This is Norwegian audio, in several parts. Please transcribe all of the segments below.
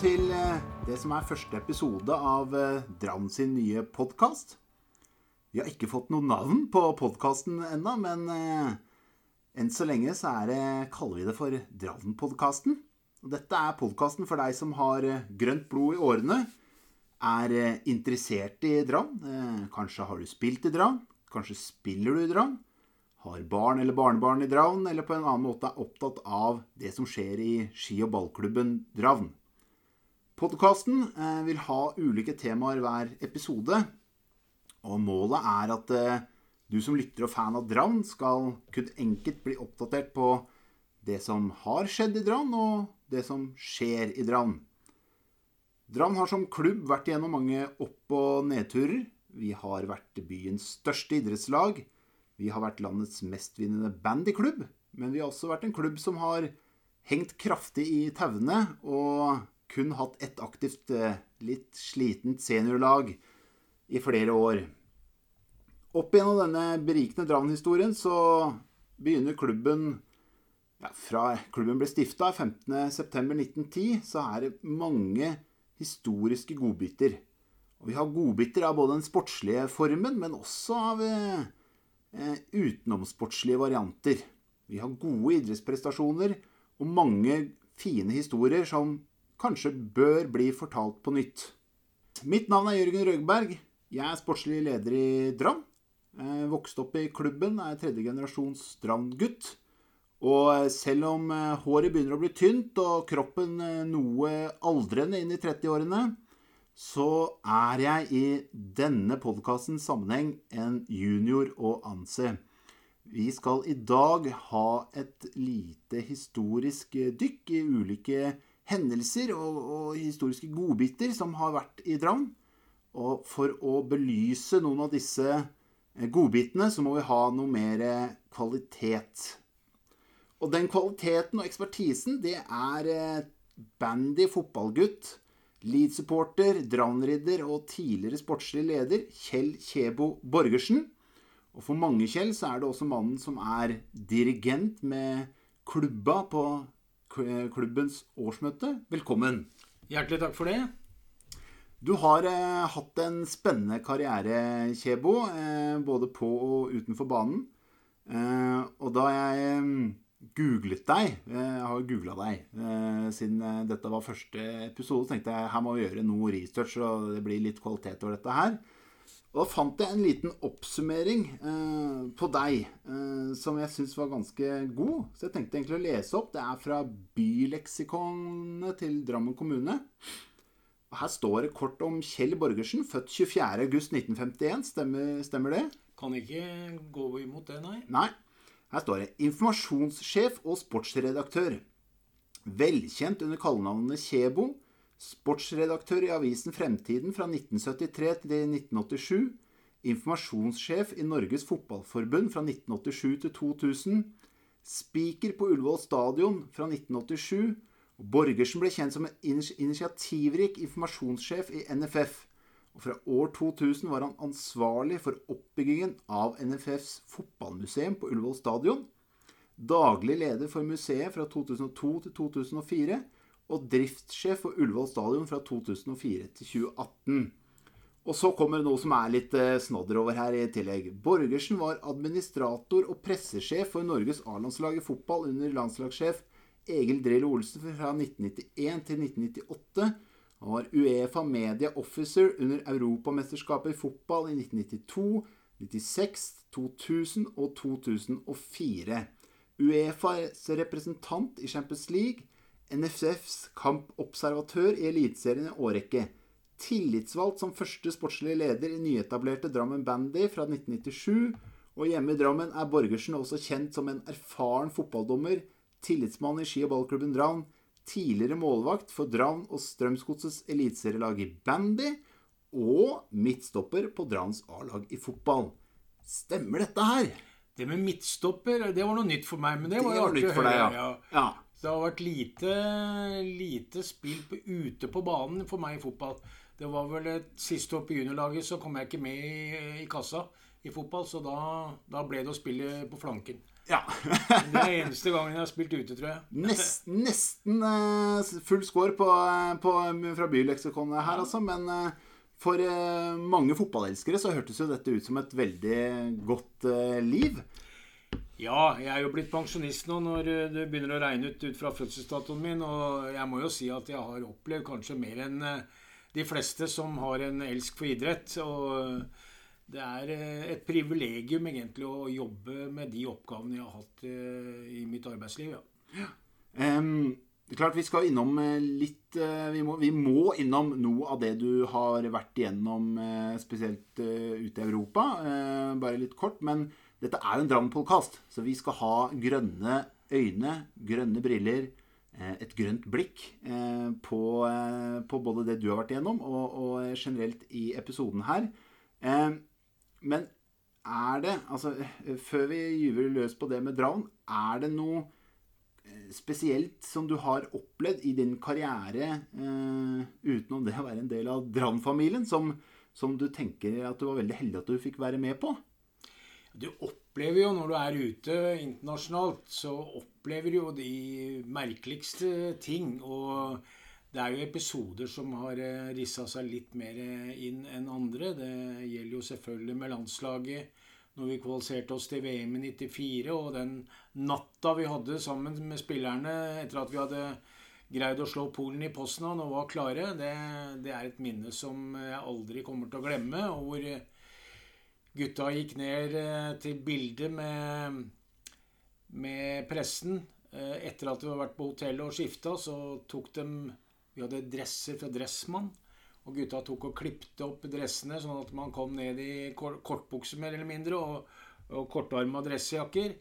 Til eh, det som er første episode av eh, sin nye podkast. Vi har ikke fått noe navn på podkasten ennå, men eh, enn så lenge så det, kaller vi det for Dravn-podkasten. Dette er podkasten for deg som har grønt blod i årene, er interessert i Dram. Kanskje har du spilt i Dram, kanskje spiller du i Dram. Har barn eller barnebarn i Dravn, eller på en annen måte er opptatt av det som skjer i ski- og ballklubben Dravn. Podkasten eh, vil ha ulike temaer hver episode, og målet er at eh, du som lytter og fan av Dravn, skal kunne enkelt bli oppdatert på det som har skjedd i Dravn, og det som skjer i Dravn. Drammen har som klubb vært gjennom mange opp- og nedturer. Vi har vært byens største idrettslag. Vi har vært landets mestvinnende bandyklubb. Men vi har også vært en klubb som har hengt kraftig i tauene og kun hatt ett aktivt, eh, litt slitent seniorlag i flere år. Opp gjennom denne berikende Drammen-historien så begynner klubben ja, Fra klubben ble stifta 15.9.1910, så er det mange historiske godbiter. Og vi har godbiter av både den sportslige formen, men også av eh, eh, utenomsportslige varianter. Vi har gode idrettsprestasjoner og mange fine historier som kanskje bør bli fortalt på nytt. Mitt navn er Jørgen Røgberg. Jeg er sportslig leder i Dram. Eh, vokste opp i klubben, er tredje generasjons Drammen-gutt. Og selv om eh, håret begynner å bli tynt og kroppen eh, noe aldrende inn i 30-årene, så er jeg i denne podkastens sammenheng en junior å anse. Vi skal i dag ha et lite historisk dykk i ulike hendelser og, og historiske godbiter som har vært i Drammen. Og for å belyse noen av disse eh, godbitene, så må vi ha noe mer kvalitet. Og den kvaliteten og ekspertisen, det er eh, bandy fotballgutt, Leeds-supporter, Drammen-ridder og tidligere sportslig leder Kjell Kjebo Borgersen. Og for mange, Kjell, så er det også mannen som er dirigent med klubba på klubbens årsmøte. Velkommen. Hjertelig takk for det. Du har eh, hatt en spennende karriere, Kjebo, eh, både på og utenfor banen. Eh, og da jeg mm, googlet deg, eh, jeg har googla deg eh, siden eh, dette var første episode, så tenkte jeg her må vi gjøre noe research, og det blir litt kvalitet over dette her. Og da fant jeg en liten oppsummering eh, på deg eh, som jeg syns var ganske god. Så jeg tenkte egentlig å lese opp. Det er fra byleksikonet til Drammen kommune. Og Her står det kort om Kjell Borgersen, født 24.8.1951. Stemmer, stemmer det? Kan ikke gå imot det, nei. Nei. Her står det informasjonssjef og sportsredaktør. Velkjent under kallenavnet Kjebo. Sportsredaktør i avisen Fremtiden fra 1973 til 1987. Informasjonssjef i Norges Fotballforbund fra 1987 til 2000. Speaker på Ullevål stadion fra 1987. Borgersen ble kjent som en initiativrik informasjonssjef i NFF. Og fra år 2000 var han ansvarlig for oppbyggingen av NFFs fotballmuseum på Ullevål stadion. Daglig leder for museet fra 2002 til 2004. Og driftssjef for Ullevål stadion fra 2004 til 2018. Og så kommer det noe som er litt eh, snodder over her i tillegg. Borgersen var administrator og pressesjef for Norges A-landslag i fotball under landslagssjef Egil Drillo Olsen fra 1991 til 1998. Han var Uefa Media Officer under Europamesterskapet i fotball i 1992, 96, 2000 og 2004. Uefas representant i Champions League. NFFs kampobservatør i Eliteserien i årrekke. Tillitsvalgt som første sportslige leder i nyetablerte Drammen Bandy fra 1997. Og hjemme i Drammen er Borgersen også kjent som en erfaren fotballdommer, tillitsmann i ski- og ballklubben Dravn, tidligere målvakt for Dravn og Strømsgodsets eliteserielag i bandy, og midtstopper på Dravns A-lag i fotball. Stemmer dette her? Det med midtstopper, det var noe nytt for meg. Men det, Det var jo artig nytt å for deg, høre, ja. ja. Det har vært lite, lite spill på, ute på banen for meg i fotball. Det var vel et siste år på juniorlaget, så kom jeg ikke med i, i kassa i fotball. Så da, da ble det å spille på flanken. Ja. det er eneste gangen jeg har spilt ute, tror jeg. Nest, nesten eh, full score på, på, fra byleksikonet her, altså. Men eh, for eh, mange fotballelskere så hørtes jo dette ut som et veldig godt eh, liv. Ja, jeg er jo blitt pensjonist nå når eh, det begynner å regne ut ut fra fødselsdatoen min. Og jeg må jo si at jeg har opplevd kanskje mer enn eh, de fleste som har en elsk for idrett. Og det er eh, et privilegium egentlig å jobbe med de oppgavene jeg har hatt i mitt arbeidsliv. ja. Um, det er klart Vi skal innom litt vi må, vi må, innom noe av det du har vært igjennom, spesielt ute i Europa. Bare litt kort. Men dette er jo en Drammen-podkast, så vi skal ha grønne øyne, grønne briller, eh, et grønt blikk eh, på, eh, på både det du har vært igjennom, og, og generelt i episoden her. Men er det Altså, før vi gyver løs på det med Drammen, er det noe spesielt som du har opplevd i din karriere, utenom det å være en del av Drammen-familien, som, som du tenker at du var veldig heldig at du fikk være med på? Du opplever jo når du er ute internasjonalt, så opplever du jo de merkeligste ting. Og det er jo episoder som har eh, rissa seg litt mer eh, inn enn andre. Det gjelder jo selvfølgelig med landslaget når vi kvalifiserte oss til VM i 94, og den natta vi hadde sammen med spillerne etter at vi hadde greid å slå Polen i Poznan og var klare, det, det er et minne som jeg aldri kommer til å glemme. og hvor Gutta gikk ned eh, til bildet med, med pressen. Eh, etter at vi hadde vært på hotellet og skifta, så tok de Vi hadde dresser fra Dressmann. Og gutta tok og klipte opp dressene, sånn at man kom ned i kortbukser mer eller mindre, og, og kortarma dressjakker.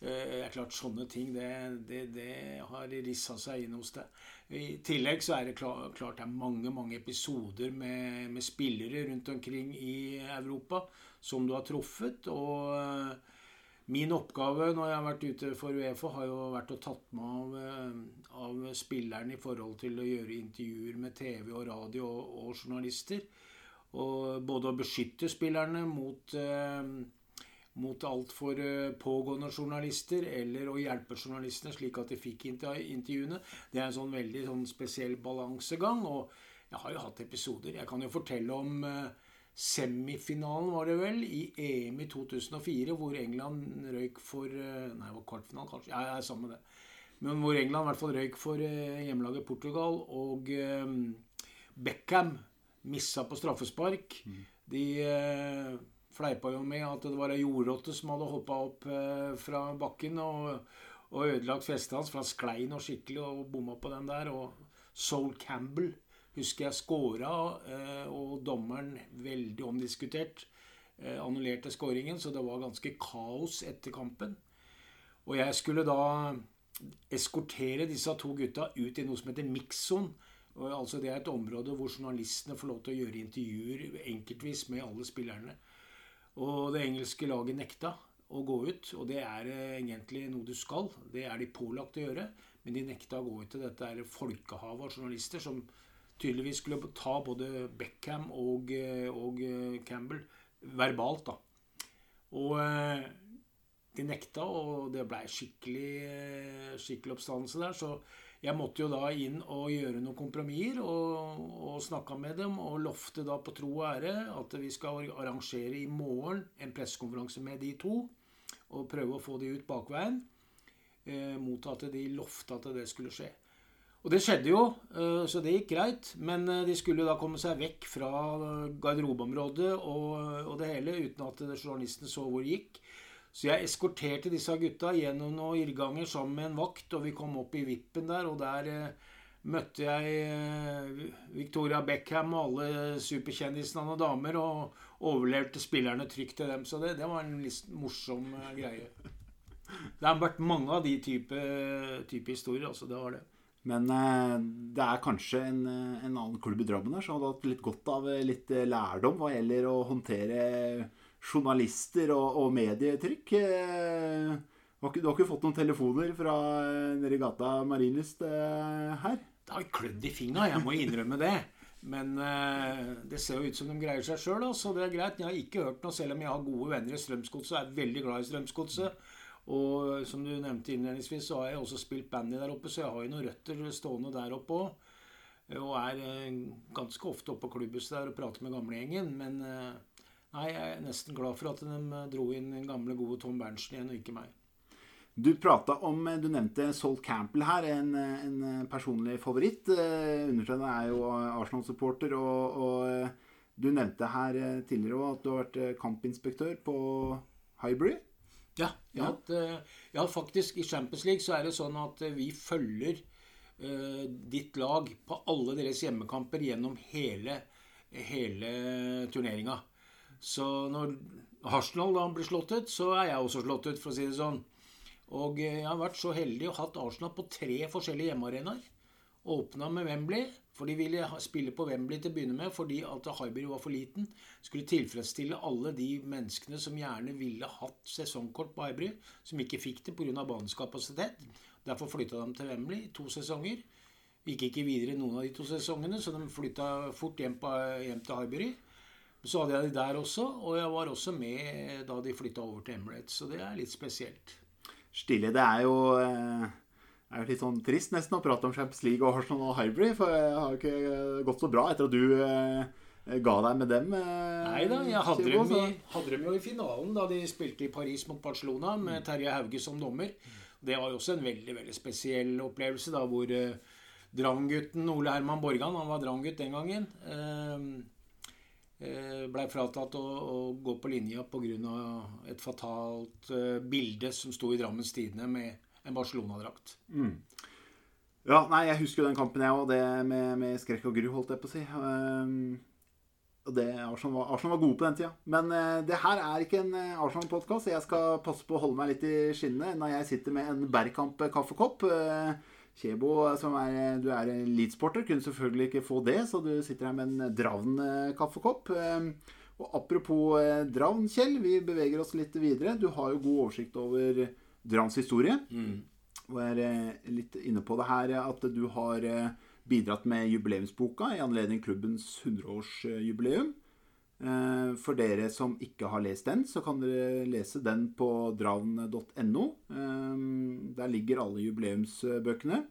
Eh, det er klart, Sånne ting det, det, det har rissa seg inn hos deg. I tillegg så er det klart, det er mange mange episoder med, med spillere rundt omkring i Europa som du har truffet. Og min oppgave når jeg har vært ute for Uefa, har jo vært å tatt meg av, eh, av spilleren i forhold til å gjøre intervjuer med TV og radio og, og journalister. Og både å beskytte spillerne mot, eh, mot altfor pågående journalister, eller å hjelpe journalistene slik at de fikk intervjuene. Det er en sånn veldig sånn spesiell balansegang. Og jeg har jo hatt episoder. Jeg kan jo fortelle om eh, semifinalen, var det vel, i EM i 2004, hvor England røyk for eh, Nei, det var kvartfinalen, kanskje. Ja, jeg er sammen med det. Men hvor England i hvert fall røyk for eh, hjemmelaget Portugal. Og Beckham missa på straffespark. Mm. De fleipa jo med at det var ei jordrotte som hadde hoppa opp uh, fra bakken og, og ødelagt festet hans, for han sklei nå skikkelig og bomma på den der. Og Soul Campbell husker jeg scora, eh, og dommeren, veldig omdiskutert, eh, annullerte skåringen, så det var ganske kaos etter kampen. Og jeg skulle da eskortere disse to gutta ut i noe som heter mix-zone. Altså det er et område hvor journalistene får lov til å gjøre intervjuer enkeltvis med alle spillerne. Og det engelske laget nekta å gå ut, og det er eh, egentlig noe du skal. Det er de pålagt å gjøre, men de nekta å gå ut til dette er folkehavet av journalister som tydeligvis skulle ta både Beckham og, eh, og eh, Campbell verbalt. da. Og de nekta, og det blei skikkelig, skikkelig oppstandelse der. Så jeg måtte jo da inn og gjøre noen kompromisser og, og snakka med dem. Og lovte da på tro og ære at vi skal arrangere i morgen en pressekonferanse med de to. Og prøve å få de ut bakveien. Eh, mot at de lovte at det skulle skje. Og det skjedde jo, eh, så det gikk greit. Men eh, de skulle da komme seg vekk fra garderobeområdet og, det hele uten at journalisten så hvor det gikk. Så jeg eskorterte disse gutta gjennom noen irrganger sammen med en vakt, og vi kom opp i vippen der, og der eh, møtte jeg Victoria Beckham og alle superkjendisene og damer, og overleverte spillerne trygt til dem. Så det, det var en litt morsom greie. Det har vært mange av de type, type historier. altså det var det. Men eh, det er kanskje en, eh, en, annen klubb i Drammen der som hadde hatt litt godt av eh, litt lærdom hva gjelder å håndtere journalister og, og medietrykk. Ikke, du har ikke fått noen telefoner fra nede i gata Marienlyst her? Det har klødd i fingra, jeg må innrømme det. Men eh, det ser jo ut som de greier seg sjøl, så det er greit. Jeg har ikke hørt noe, selv om jeg har gode venner i Strømsgodset. Jeg er veldig glad i Strømsgodset. Og som du nevnte innledningsvis, så har jeg også spilt bandy der oppe, så jeg har jo noen røtter stående der oppe òg. Og er eh, ganske ofte oppe på klubbhuset der og prater med gamlegjengen. Men eh, nei, jeg er nesten glad for at de eh, dro inn den gamle, gode Tom Berntsen igjen, og ikke meg. Du prata om Du nevnte Sol Campbell her, en, en personlig favoritt. Undertegnede er jo Arsenal-supporter, og, og, du nevnte her tidligere òg at du har vært kampinspektør på Highbury. Ja. ja. At, ja, faktisk I Champions League så er det sånn at vi følger uh, ditt lag på alle deres hjemmekamper gjennom hele, hele turneringa. Så når Arsenal da blir slått ut, så er jeg også slått ut, for å si det sånn. Og jeg har vært så heldig å hatt Arsenal på tre forskjellige hjemmearenaer. Åpna med Wembley, for de ville spille på Wembley til å begynne med fordi at Highbury var for liten. Skulle tilfredsstille alle de menneskene som gjerne ville hatt sesongkort på Highbury, som ikke fikk det pga. banens kapasitet. Derfor flytta de til Wembley i to sesonger. Gikk ikke videre noen av de to sesongene, så de flytta fort hjem, på, hjem til Highbury. Så hadde jeg de der også, og jeg var også med da de flytta over til Emirates. Så det er litt spesielt. Stille, det er jo, eh, er jo litt sånn trist nesten å prate om Champions League og Arsenal og Highbury, for det har ikke gått så bra etter at du eh, ga deg med dem. Eh, Nei da, jeg hadde, dem, i, hadde dem jo i finalen da de spilte i Paris mot Barcelona med Terje Hauge som dommer. Det var jo også en veldig veldig spesiell opplevelse, da, hvor Dramgutten Ole Herman Borgan, han var Dramgutt den gangen, blei fratatt å, å, gå på linja pga. et fatalt eh, bilde som sto i Drammens Tidende med en Barcelona-drakt. Mm. Ja, nei, jeg husker jo den kampen, jeg òg. Det med, med, skrekk og gru, holdt jeg på å si. Um, og det, Arsenal, var, Arsenal var gode på den tida. Men uh, det her er ikke en Arsenal-podkast. Jeg skal passe på å holde meg litt i skinnet når jeg sitter med en Bergkamp kaffekopp. Uh, Kjebo, som er, du er elitesporter, kunne selvfølgelig ikke få det, så du sitter her med en Dravn kaffekopp. Og apropos Dravn, Kjell, vi beveger oss litt videre. Du har jo god oversikt over Dravns historie. Mm. Og er litt inne på det her at du har bidratt med jubileumsboka i anledning klubbens 100-årsjubileum. Eh, for dere som ikke har lest den, så kan dere lese den på dravn.no. Eh, der ligger alle jubileumsbøkene.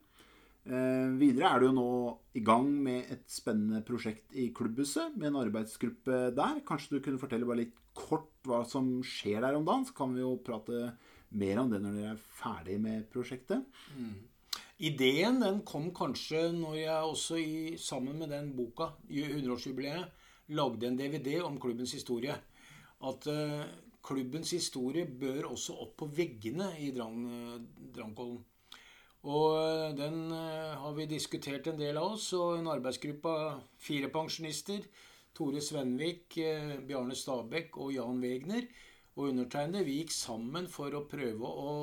Eh, videre er du jo nå i gang med et spennende prosjekt i klubbhuset med en arbeidsgruppe der. Kanskje du kunne fortelle bare litt kort hva som skjer der om dagen? Så kan vi jo prate mer om det når dere er ferdig med prosjektet. Mm. Ideen den kom kanskje når jeg også i, sammen med den boka, 100-årsjubileet, lagde en DVD om klubbens historie. At uh, klubbens historie bør også opp på veggene i Drang, Drangkollen. Og uh, den uh, har vi diskutert en del av oss, og en arbeidsgruppe av fire pensjonister, Tore Svenvik, Bjarne Stabæk og Jan Wegner, og undertegnede, vi gikk sammen for å prøve å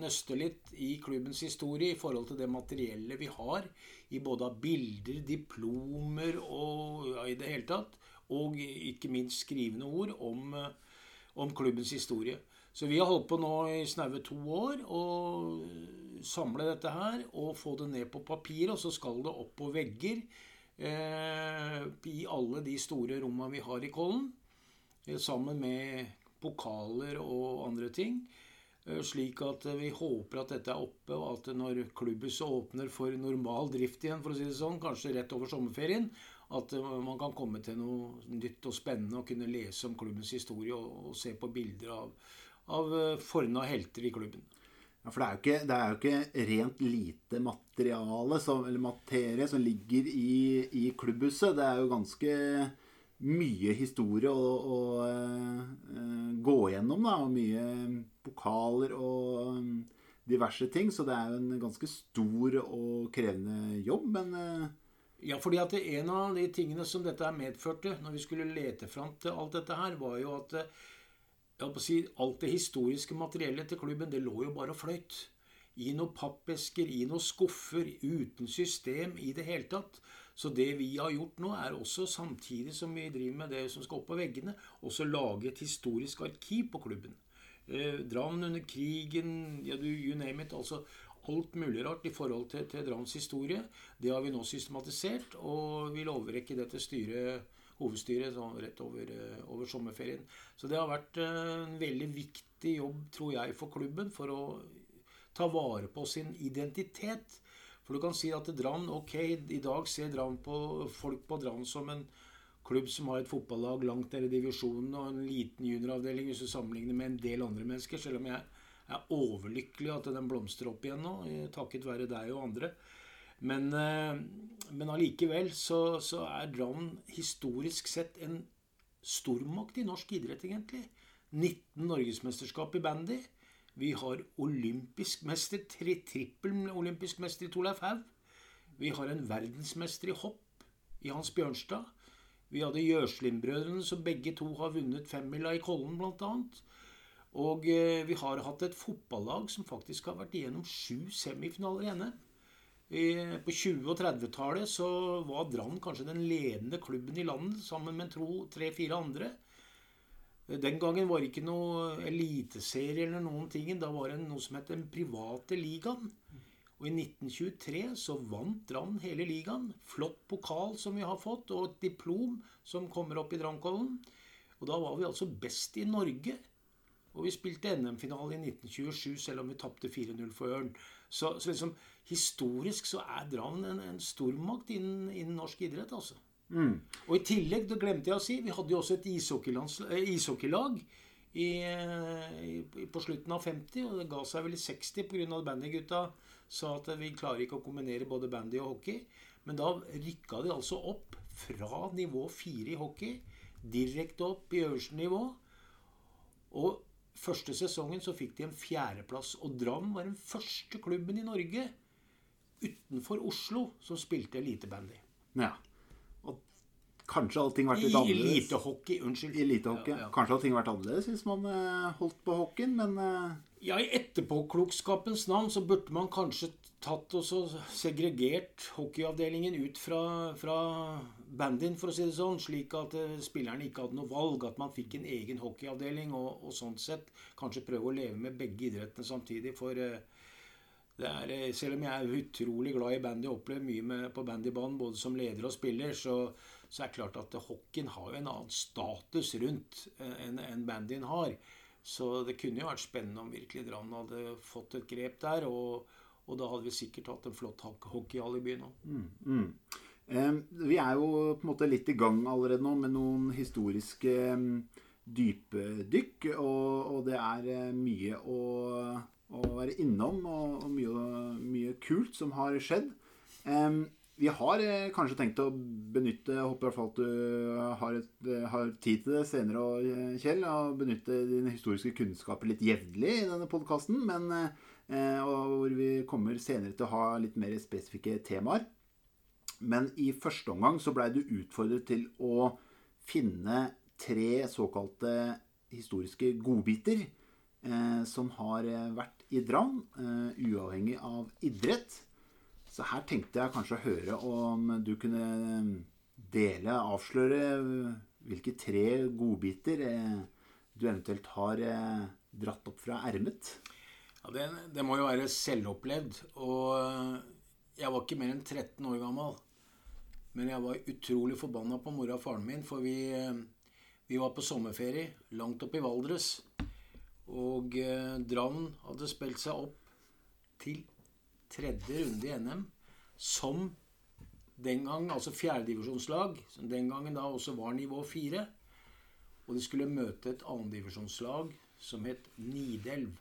nøste litt i klubbens historie i forhold til det materiellet vi har i både bilder, diplomer og ja, i det hele tatt. Og ikke minst skrivende ord om, eh, om klubbens historie. Så vi har holdt på nå i snaue to år å samle dette her og få det ned på papir. Og så skal det opp på vegger eh, i alle de store rommene vi har i Kollen. Eh, sammen med pokaler og andre ting. Eh, slik at eh, vi håper at dette er oppe, og at når klubbhuset åpner for normal drift igjen, for å si det sånn, kanskje rett over sommerferien, at eh, man kan komme til noe nytt og spennende og kunne lese om klubbens historie og, og se på bilder av, av forna helter i klubben. Ja, For det er, ikke, det er jo ikke rent lite materiale som, eller materie som ligger i, i klubbhuset. Det er jo ganske mye historie å, uh, gå gjennom. Da, og mye pokaler og um, diverse ting. Så det er jo en ganske stor og krevende jobb, men ja, fordi at En av de tingene som dette medførte, når vi skulle lete fram til alt dette her, var jo at si, alt det historiske materiellet til klubben, det lå jo bare og fløyt. I noen pappesker, i noen skuffer, uten system i det hele tatt. Så det vi har gjort nå, er også, samtidig som vi driver med det som skal opp på veggene, også lage et historisk arkiv på klubben. Eh, Drammen under krigen, ja, du, you name it. altså Alt mulig rart i forhold til, til Drams historie. Det har vi nå systematisert, og vi overrekke det til styret hovedstyret sånn rett over, eh, over, sommerferien. Så det har vært eh, en veldig viktig jobb, tror jeg, for klubben for å ta vare på sin identitet. For du kan si at Brann Ok, i dag ser Drann på, folk på Brann som en klubb som har et fotballag langt nede i divisjonen og en liten junioravdeling hvis du sammenligner med en del andre mennesker, selv om jeg er overlykkelig at den blomstrer opp igjen nå, takket være deg og andre. Men, eh, men allikevel så, så er Brann historisk sett en stormakt i norsk idrett, egentlig. 19 norgesmesterskap i bandy. Vi har olympisk mester, tri trippel olympisk mester i Torleif Haug. Vi har en verdensmester i hopp i Hans Bjørnstad. Vi hadde Gjøslim-brødrene, som begge to har vunnet femmila i Kollen, bl.a. Og eh, vi har hatt et fotballag som faktisk har vært igjennom sju semifinaler i NM. På 20- og 30-tallet så var Brann kanskje den ledende klubben i landet, sammen med tre-fire andre. Den gangen var det ikke noe eliteserie eller noen ting. Da var det noe som het den private ligaen. Og i 1923 så vant Brann hele ligaen. Flott pokal som vi har fått, og et diplom som kommer opp i Dramkollen. Og da var vi altså best i Norge. Og vi spilte NM-finale i 1927, selv om vi tapte 4-0 for Ørn. Så, så liksom, historisk så er Drammen en, en stormakt innen, innen, norsk idrett. altså. Mm. Og i tillegg, det glemte jeg å si, vi hadde jo også et eh, ishockeylag i, eh, i, på slutten av 50, og det ga seg vel i 60 pga. at bandygutta sa at vi klarer ikke å kombinere både bandy og hockey. Men da rykka de altså opp fra nivå 4 i hockey direkte opp i øverste nivå. Og første sesongen så fikk de en fjerdeplass. Og Dram var den første klubben i Norge utenfor Oslo som spilte elitebandy. Ja. Kanskje allting vært litt annerledes. I elitehockey. Unnskyld. Elitehockey. Ja, ja. Kanskje allting vært annerledes hvis man uh, holdt på hockeyen, men uh... Ja, i etterpåklokskapens navn så burde man kanskje tatt og så segregert hockeyavdelingen ut fra, fra bandyen, for å si det sånn, slik at uh, spillerne ikke hadde noe valg. At man fikk en egen hockeyavdeling, og, og sånn sett kanskje prøve å leve med begge idrettene samtidig. For det er, eh, selv om jeg er utrolig glad i bandy og opplever mye med, på bandybanen både som leder og spiller, så, så er det klart at hockeyen har jo en annen status rundt eh, enn en bandyen har. Så det kunne jo vært spennende om virkelig Drammen hadde fått et grep der. Og, og da hadde vi sikkert hatt en flott hockeyhall i byen òg. Mm, mm. eh, vi er jo på en måte litt i gang allerede nå med noen historiske um, dypdykk. Og, og, det er uh, mye å å være innom, og, og mye, mye, kult som har skjedd. Vi har eh, kanskje tenkt å benytte jeg Håper i hvert fall at du har, et, eh, har tid til det senere, eh, Kjell. Og benytte dine historiske kunnskaper litt jevnlig i denne podkasten. Eh, hvor vi kommer senere til å ha litt mer spesifikke temaer. Men i første omgang så blei du utfordret til å finne tre såkalte historiske godbiter eh, som har vært i Drammen, uavhengig av idrett. Så her tenkte jeg kanskje å høre om du kunne eh, dele, avsløre eh, hvilke tre godbiter uh, du eventuelt har uh, dratt opp fra ermet. Ja, det, det, må jo være selvopplevd. Og jeg var ikke mer enn 13 år gammel. Men jeg var utrolig forbanna på mora og faren min, for vi, vi var på sommerferie langt oppe i Valdres. Og eh, Drammen hadde spilt seg opp til tredje runde i NM som den gang, altså fjerdedivisjonslag, som den gangen da også var nivå fire. Og de skulle møte et annendivisjonslag som het Nidelv.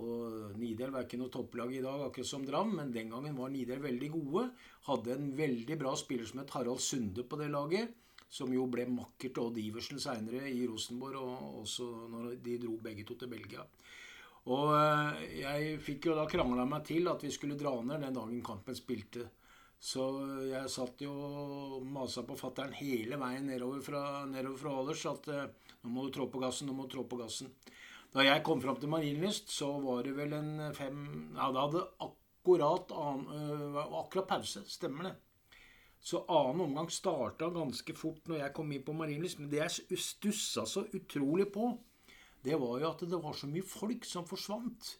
Og Nidelv er ikke noe topplag i dag, akkurat som Dram, men den gangen var Nidelv veldig gode. Hadde en veldig bra spiller som het Harald Sunde på det laget som jo ble makker til Odd Iversen seinere i Rosenborg, og også når de dro begge to til Belgia. Og eh, jeg fikk jo da krangla meg til at vi skulle dra ned den dagen kampen spilte. Så jeg satt jo og masa på fattern hele veien nedover fra, nedover fra Ålers at eh, nå må du trå på gassen, nå må du trå på gassen. Da jeg kom fram til Marienlyst, så var det vel en fem Ja, da hadde akkurat, uh, akkurat pause. Stemmer det. Så annen omgang starta ganske fort når jeg kom inn på Marienlyst. Men det jeg stussa så utrolig på, det var jo at det var så mye folk som forsvant.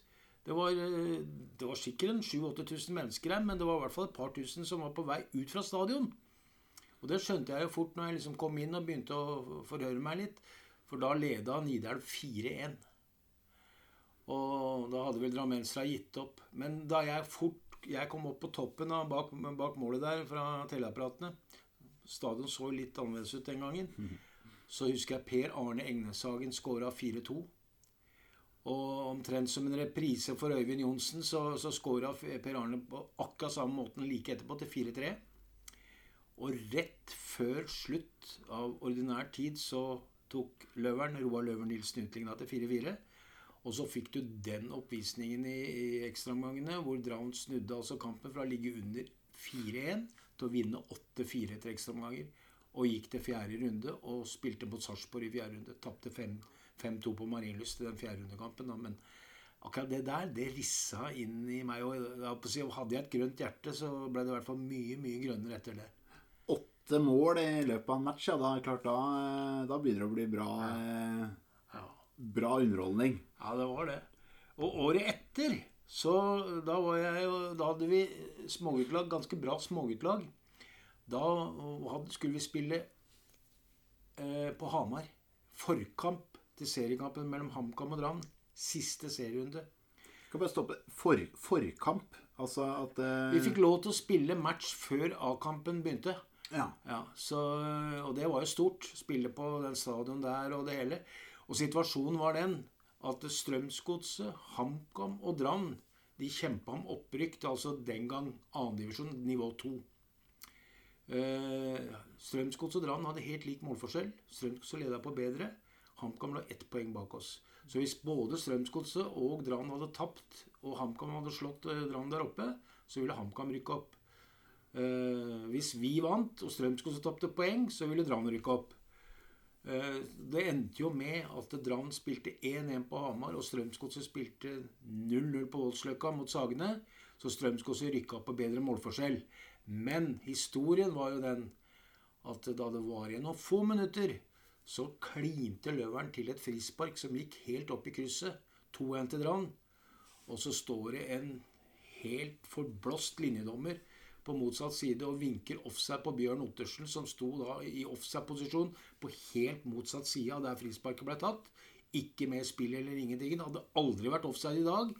Det var, eh, det var sikkert 7000-8000 mennesker her, men det var i hvert fall et par tusen som var på vei ut fra stadion. Og det skjønte jeg jo fort når jeg liksom kom inn og begynte å forhøre meg litt. For da leda Nidelv 4-1. Og da hadde vel Drammensra gitt opp. Men da jeg fort jeg kom opp på toppen av bak, bak målet der fra teleapparatene Stadion så litt annerledes ut den gangen. Så husker jeg Per Arne Egneshagen skåra 4-2. Og omtrent som en reprise for Øyvind Johnsen så, så skåra Per Arne på akkurat samme måten like etterpå, til 4-3. Og rett før slutt av ordinær tid så tok Løveren, Roar Løver Nilsen utligna til 4-4. Og så fikk du den oppvisningen i, i ekstraomgangene, hvor Draun snudde altså kampen fra å ligge under 4-1 til å vinne 8-4 etter ekstraomganger. Og gikk til fjerde runde og spilte mot Sarpsborg i fjerde runde. Tapte 5-2 på Marienlyst i den fjerde rundekampen. Men akkurat det der, det rissa inn i meg. Og hadde jeg et grønt hjerte, så ble det i hvert fall mye, mye grønnere etter det. Åtte mål i løpet av en match, ja. Da, klart, da, da begynner det å bli bra. Ja bra underholdning. Ja, det var det. Og året etter så da, var jeg, da hadde vi småguttlag, ganske bra småguttlag. Da skulle vi spille eh, på Hamar. Forkamp til seriekampen mellom HamKam og Brann. Siste serierunde. Kan bare stoppe. For, forkamp? Altså at uh... Vi fikk lov til å spille match før A-kampen begynte. Ja. ja så, og det var jo stort. Spille på den stadion der og det hele. Og situasjonen var den at Strømsgodset, HamKam og Brann de kjempa om opprykk til altså den gang annendivisjon, nivå 2. Eh, Strømsgodset og Brann hadde helt lik målforskjell. Strømsgods leda på bedre. HamKam lå ett poeng bak oss. Så hvis både Strømsgodset og Brann hadde tapt, og HamKam hadde slått Drann Brann der oppe, så ville HamKam rykke opp. Eh, hvis vi vant, og Strømsgodset tapte poeng, så ville Brann rykke opp. Eh, det endte jo med at Brann spilte 1-1 på Hamar, og Strømsgodset spilte 0-0 på Voldsløkka mot Sagene. Så Strømsgodset rykka på bedre målforskjell. Men historien var jo den at da det var igjen noen få minutter, så klinte løveren til et frispark som gikk helt opp i krysset. 2-1 til Brann. Og så står det en helt forblåst linjedommer på motsatt side og vinker offside på Bjørn Ottersen, som sto da i offside-posisjon på helt motsatt side av der frisparket ble tatt. Ikke med spill eller ingenting. Det hadde aldri vært offside i dag.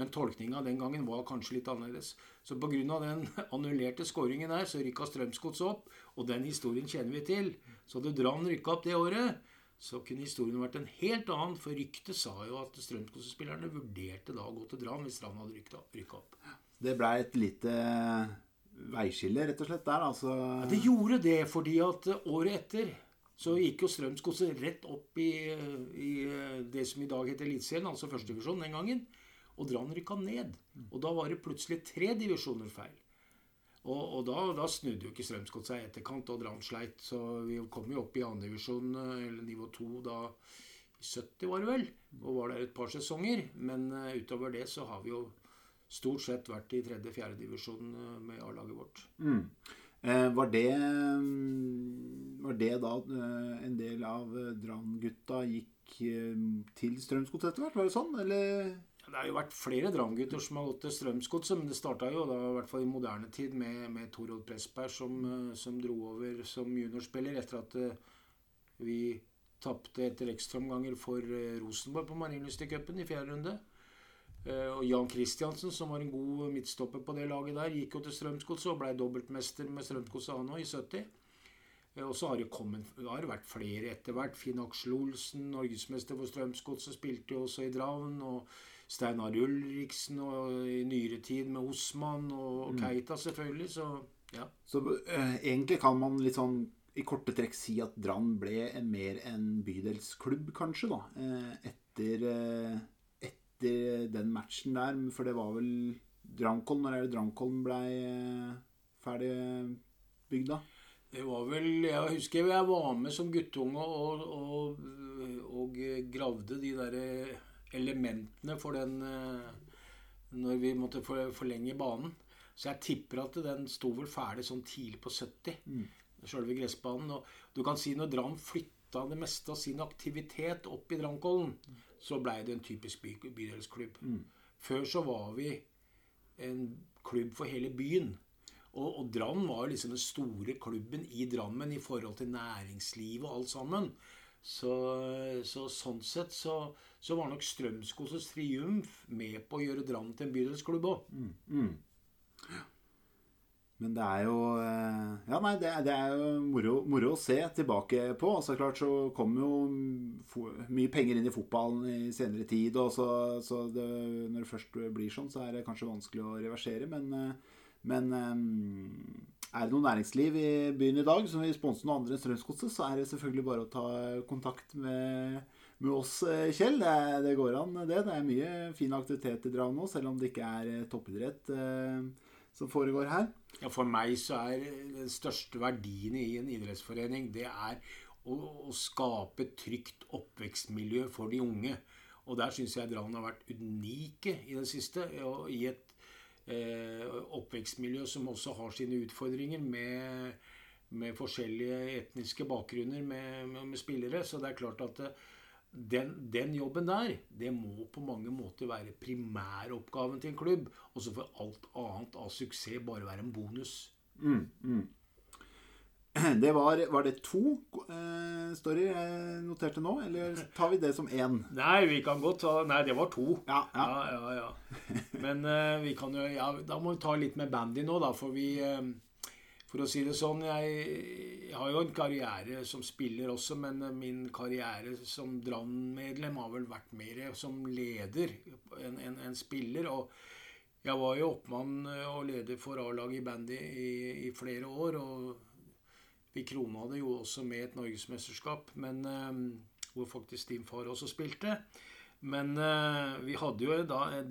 Men tolkninga den gangen var kanskje litt annerledes. Så pga. den annullerte skåringen der, så rykka Strømsgods opp. Og den historien kjenner vi til. Så hadde Brann rykka opp det året, så kunne historien vært en helt annen. For ryktet sa jo at Strømsgods-spillerne vurderte da å gå til Brann hvis Brann hadde rykka opp. Det blei et lite veiskille, rett og slett, der. Altså... Ja, det gjorde det, fordi at året etter så gikk jo Strømsgodset rett opp i, i, det som i dag heter Eliteserien, altså førstedivisjon den gangen. Og Brann rykka ned. Og da var det plutselig tre divisjoner feil. Og, og da, da, snudde jo ikke Strømsgodt seg i etterkant, og Brann sleit. Så vi kom jo opp i andredivisjon, eller nivå to, da i 70 var det vel. Og var der et par sesonger. Men uh, utover det så har vi jo stort sett vært i tredje-fjerde divisjon eh, med A-laget vårt. Mm. Eh, var, det, mm, var det da eh, en del av eh, Drammen-gutta gikk til Strømsgods etter hvert? Var det sånn, eller? Det har jo vært flere Drammen-gutter som har gått til Strømsgodset, men det starta jo da, i hvert fall i moderne tid med, med Torodd Pressberg som, som, dro over som juniorspiller etter at vi tapte etter ekstraomganger for Rosenborg på Marienlyst-cupen i fjerde runde. Eh, og Jan Kristiansen, som var en god midtstopper på det laget der, gikk jo til Strømsgodset og ble dobbeltmester med Strømsgodset han òg, i 70. Eh, og så har det, kommet, har vært flere etter hvert. Finn Aksel Olsen, norgesmester for Strømsgodset, spilte jo også i Dravn. Og Steinar Ulriksen, og i nyere tid med Osman og mm. Keita, selvfølgelig. Så ja. Så uh, egentlig kan man litt sånn i korte trekk si at Brann ble mer en bydelsklubb, kanskje, da. Uh, etter uh etter den matchen der, for det var vel Drankholm Når er det Drankholm blei eh, ferdig bygd, da? Det var vel Jeg husker jeg var med som guttunge og, og, og gravde de der elementene for den eh, Når vi måtte forlenge banen. Så jeg tipper at den sto vel ferdig sånn tidlig på 70. Mm. Sjølve gressbanen. Og du kan si når Dram flytta det meste av sin aktivitet opp i Drankollen, så blei det en typisk by, bydelsklubb. Mm. Før så var vi en klubb for hele byen. Og, og Dram var liksom den store klubben i Drammen i forhold til næringslivet og alt sammen. Så, så sånn sett så, så var nok Strømskoses triumf med på å gjøre Drammen til en bydelsklubb òg. Men det er jo eh, Ja, nei, det, er- det er jo moro, moro å se tilbake på. Altså klart så kommer jo mye penger inn i fotballen i senere tid. Og så, så det, når det først blir sånn, så er det kanskje vanskelig å reversere. Men, eh, men eh, er det noe næringsliv i byen i dag som vil sponse noen andre enn Strømsgodset, så er det selvfølgelig bare å ta kontakt med, med oss, eh, Kjell. Det, det går an, det. Det er mye fin aktivitet i Drag nå, selv om det ikke er eh, toppidrett eh, som foregår her. Ja, for meg så er den største verdien i en idrettsforening det er å, å skape trygt oppvekstmiljø for de unge. Og der syns jeg Drammen har vært unike i det siste. Og i et oppvekstmiljø som også har sine utfordringer med, med forskjellige etniske bakgrunner med, med, med spillere. Så det er klart at eh, den, den jobben der, det må på mange måter være primæroppgaven til en klubb. Og så får alt annet av suksess bare være en bonus. Det var, var det to eh, storyer jeg noterte nå, eller tar vi det som én? Nei, vi kan godt ta Nei, det var to. Ja, ja. ja, ja, ja. Men uh, vi kan jo ja, Da må vi ta litt med bandy nå, da. For vi uh, For å si det sånn jeg, jeg har jo en karriere som spiller også, men eh, min karriere som Brann-medlem har vel vært mer som leder enn en, en spiller. Og jeg var jo oppmann eh, og leder for A-laget i bandy i, i flere år. og vi krona det jo også med et norgesmesterskap, men, eh, hvor faktisk din far også spilte. Men eh, vi hadde jo da en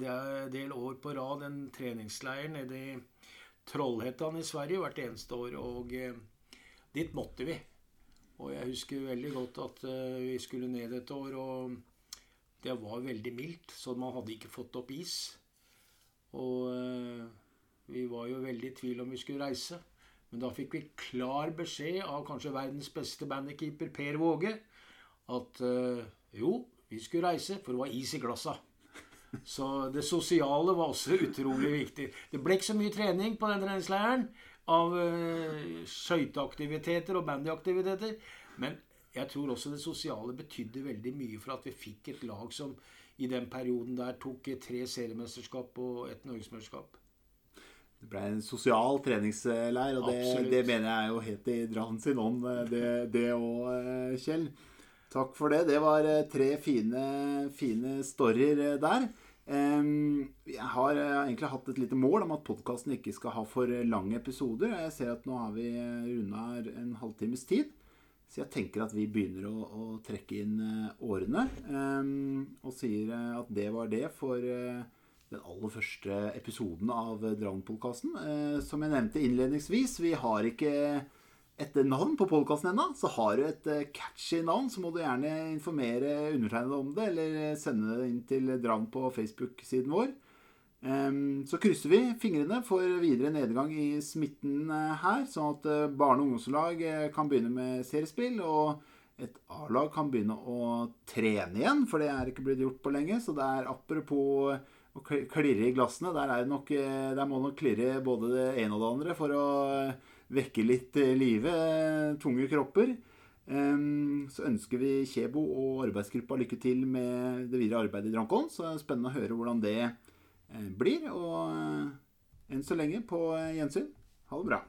del- år på rad en treningsleir nede i Trollhättan i Sverige hvert eneste år, og eh, dit måtte vi. Og jeg husker veldig godt at vi skulle ned et år, og det var veldig mildt, så man hadde ikke fått opp is. Og vi var jo veldig i tvil om vi skulle reise. Men da fikk vi klar beskjed av kanskje verdens beste bandykeeper Per Våge at eh, jo, vi skulle reise, for det var is i glassa. Så det sosiale var også utrolig viktig. Det ble ikke så mye trening på den treningsleiren av uh, skøyteaktiviteter og bandyaktiviteter. Men jeg tror også det sosiale betydde veldig mye for at vi fikk et lag som i den perioden der tok tre seriemesterskap og et norgesmesterskap. Det ble en sosial treningsleir, og det, det mener jeg er jo helt i Drammen sin ånd, eh, det òg, Kjell. Takk for det. Det var eh, tre fine, fine storyer eh, der. Jeg har eh, egentlig hatt et lite mål om at podkasten ikke skal ha for lange episoder. Jeg ser at nå har vi runda en halvtimes tid. Så jeg tenker at vi begynner å, å trekke inn eh, årene. og sier eh, at det var det for eh, den aller første episoden av Drammen-podkasten. Eh, som jeg nevnte innledningsvis, vi har ikke et navn på podkasten ennå. Så har du et eh, catchy navn, så må du gjerne informere undertegnede om det, eller sende det inn til Drammen på Facebook-siden vår. Så krysser vi fingrene for videre nedgang i smitten eh, her, sånn at eh, barne- og ungdomslag eh, kan begynne med seriespill, og et A-lag kan begynne å trene igjen, for det er ikke blitt gjort på lenge. Så det er apropos å klirre i glassene, der, er nok, eh, der må nok klirre både det ene og det andre for å eh, vekke litt eh, live, tunge kropper. Så ønsker vi Kjebo og arbeidsgruppa lykke til med det videre arbeidet i Drankholm. Så det er spennende å høre hvordan det blir. Og enn så lenge på gjensyn. Ha det bra.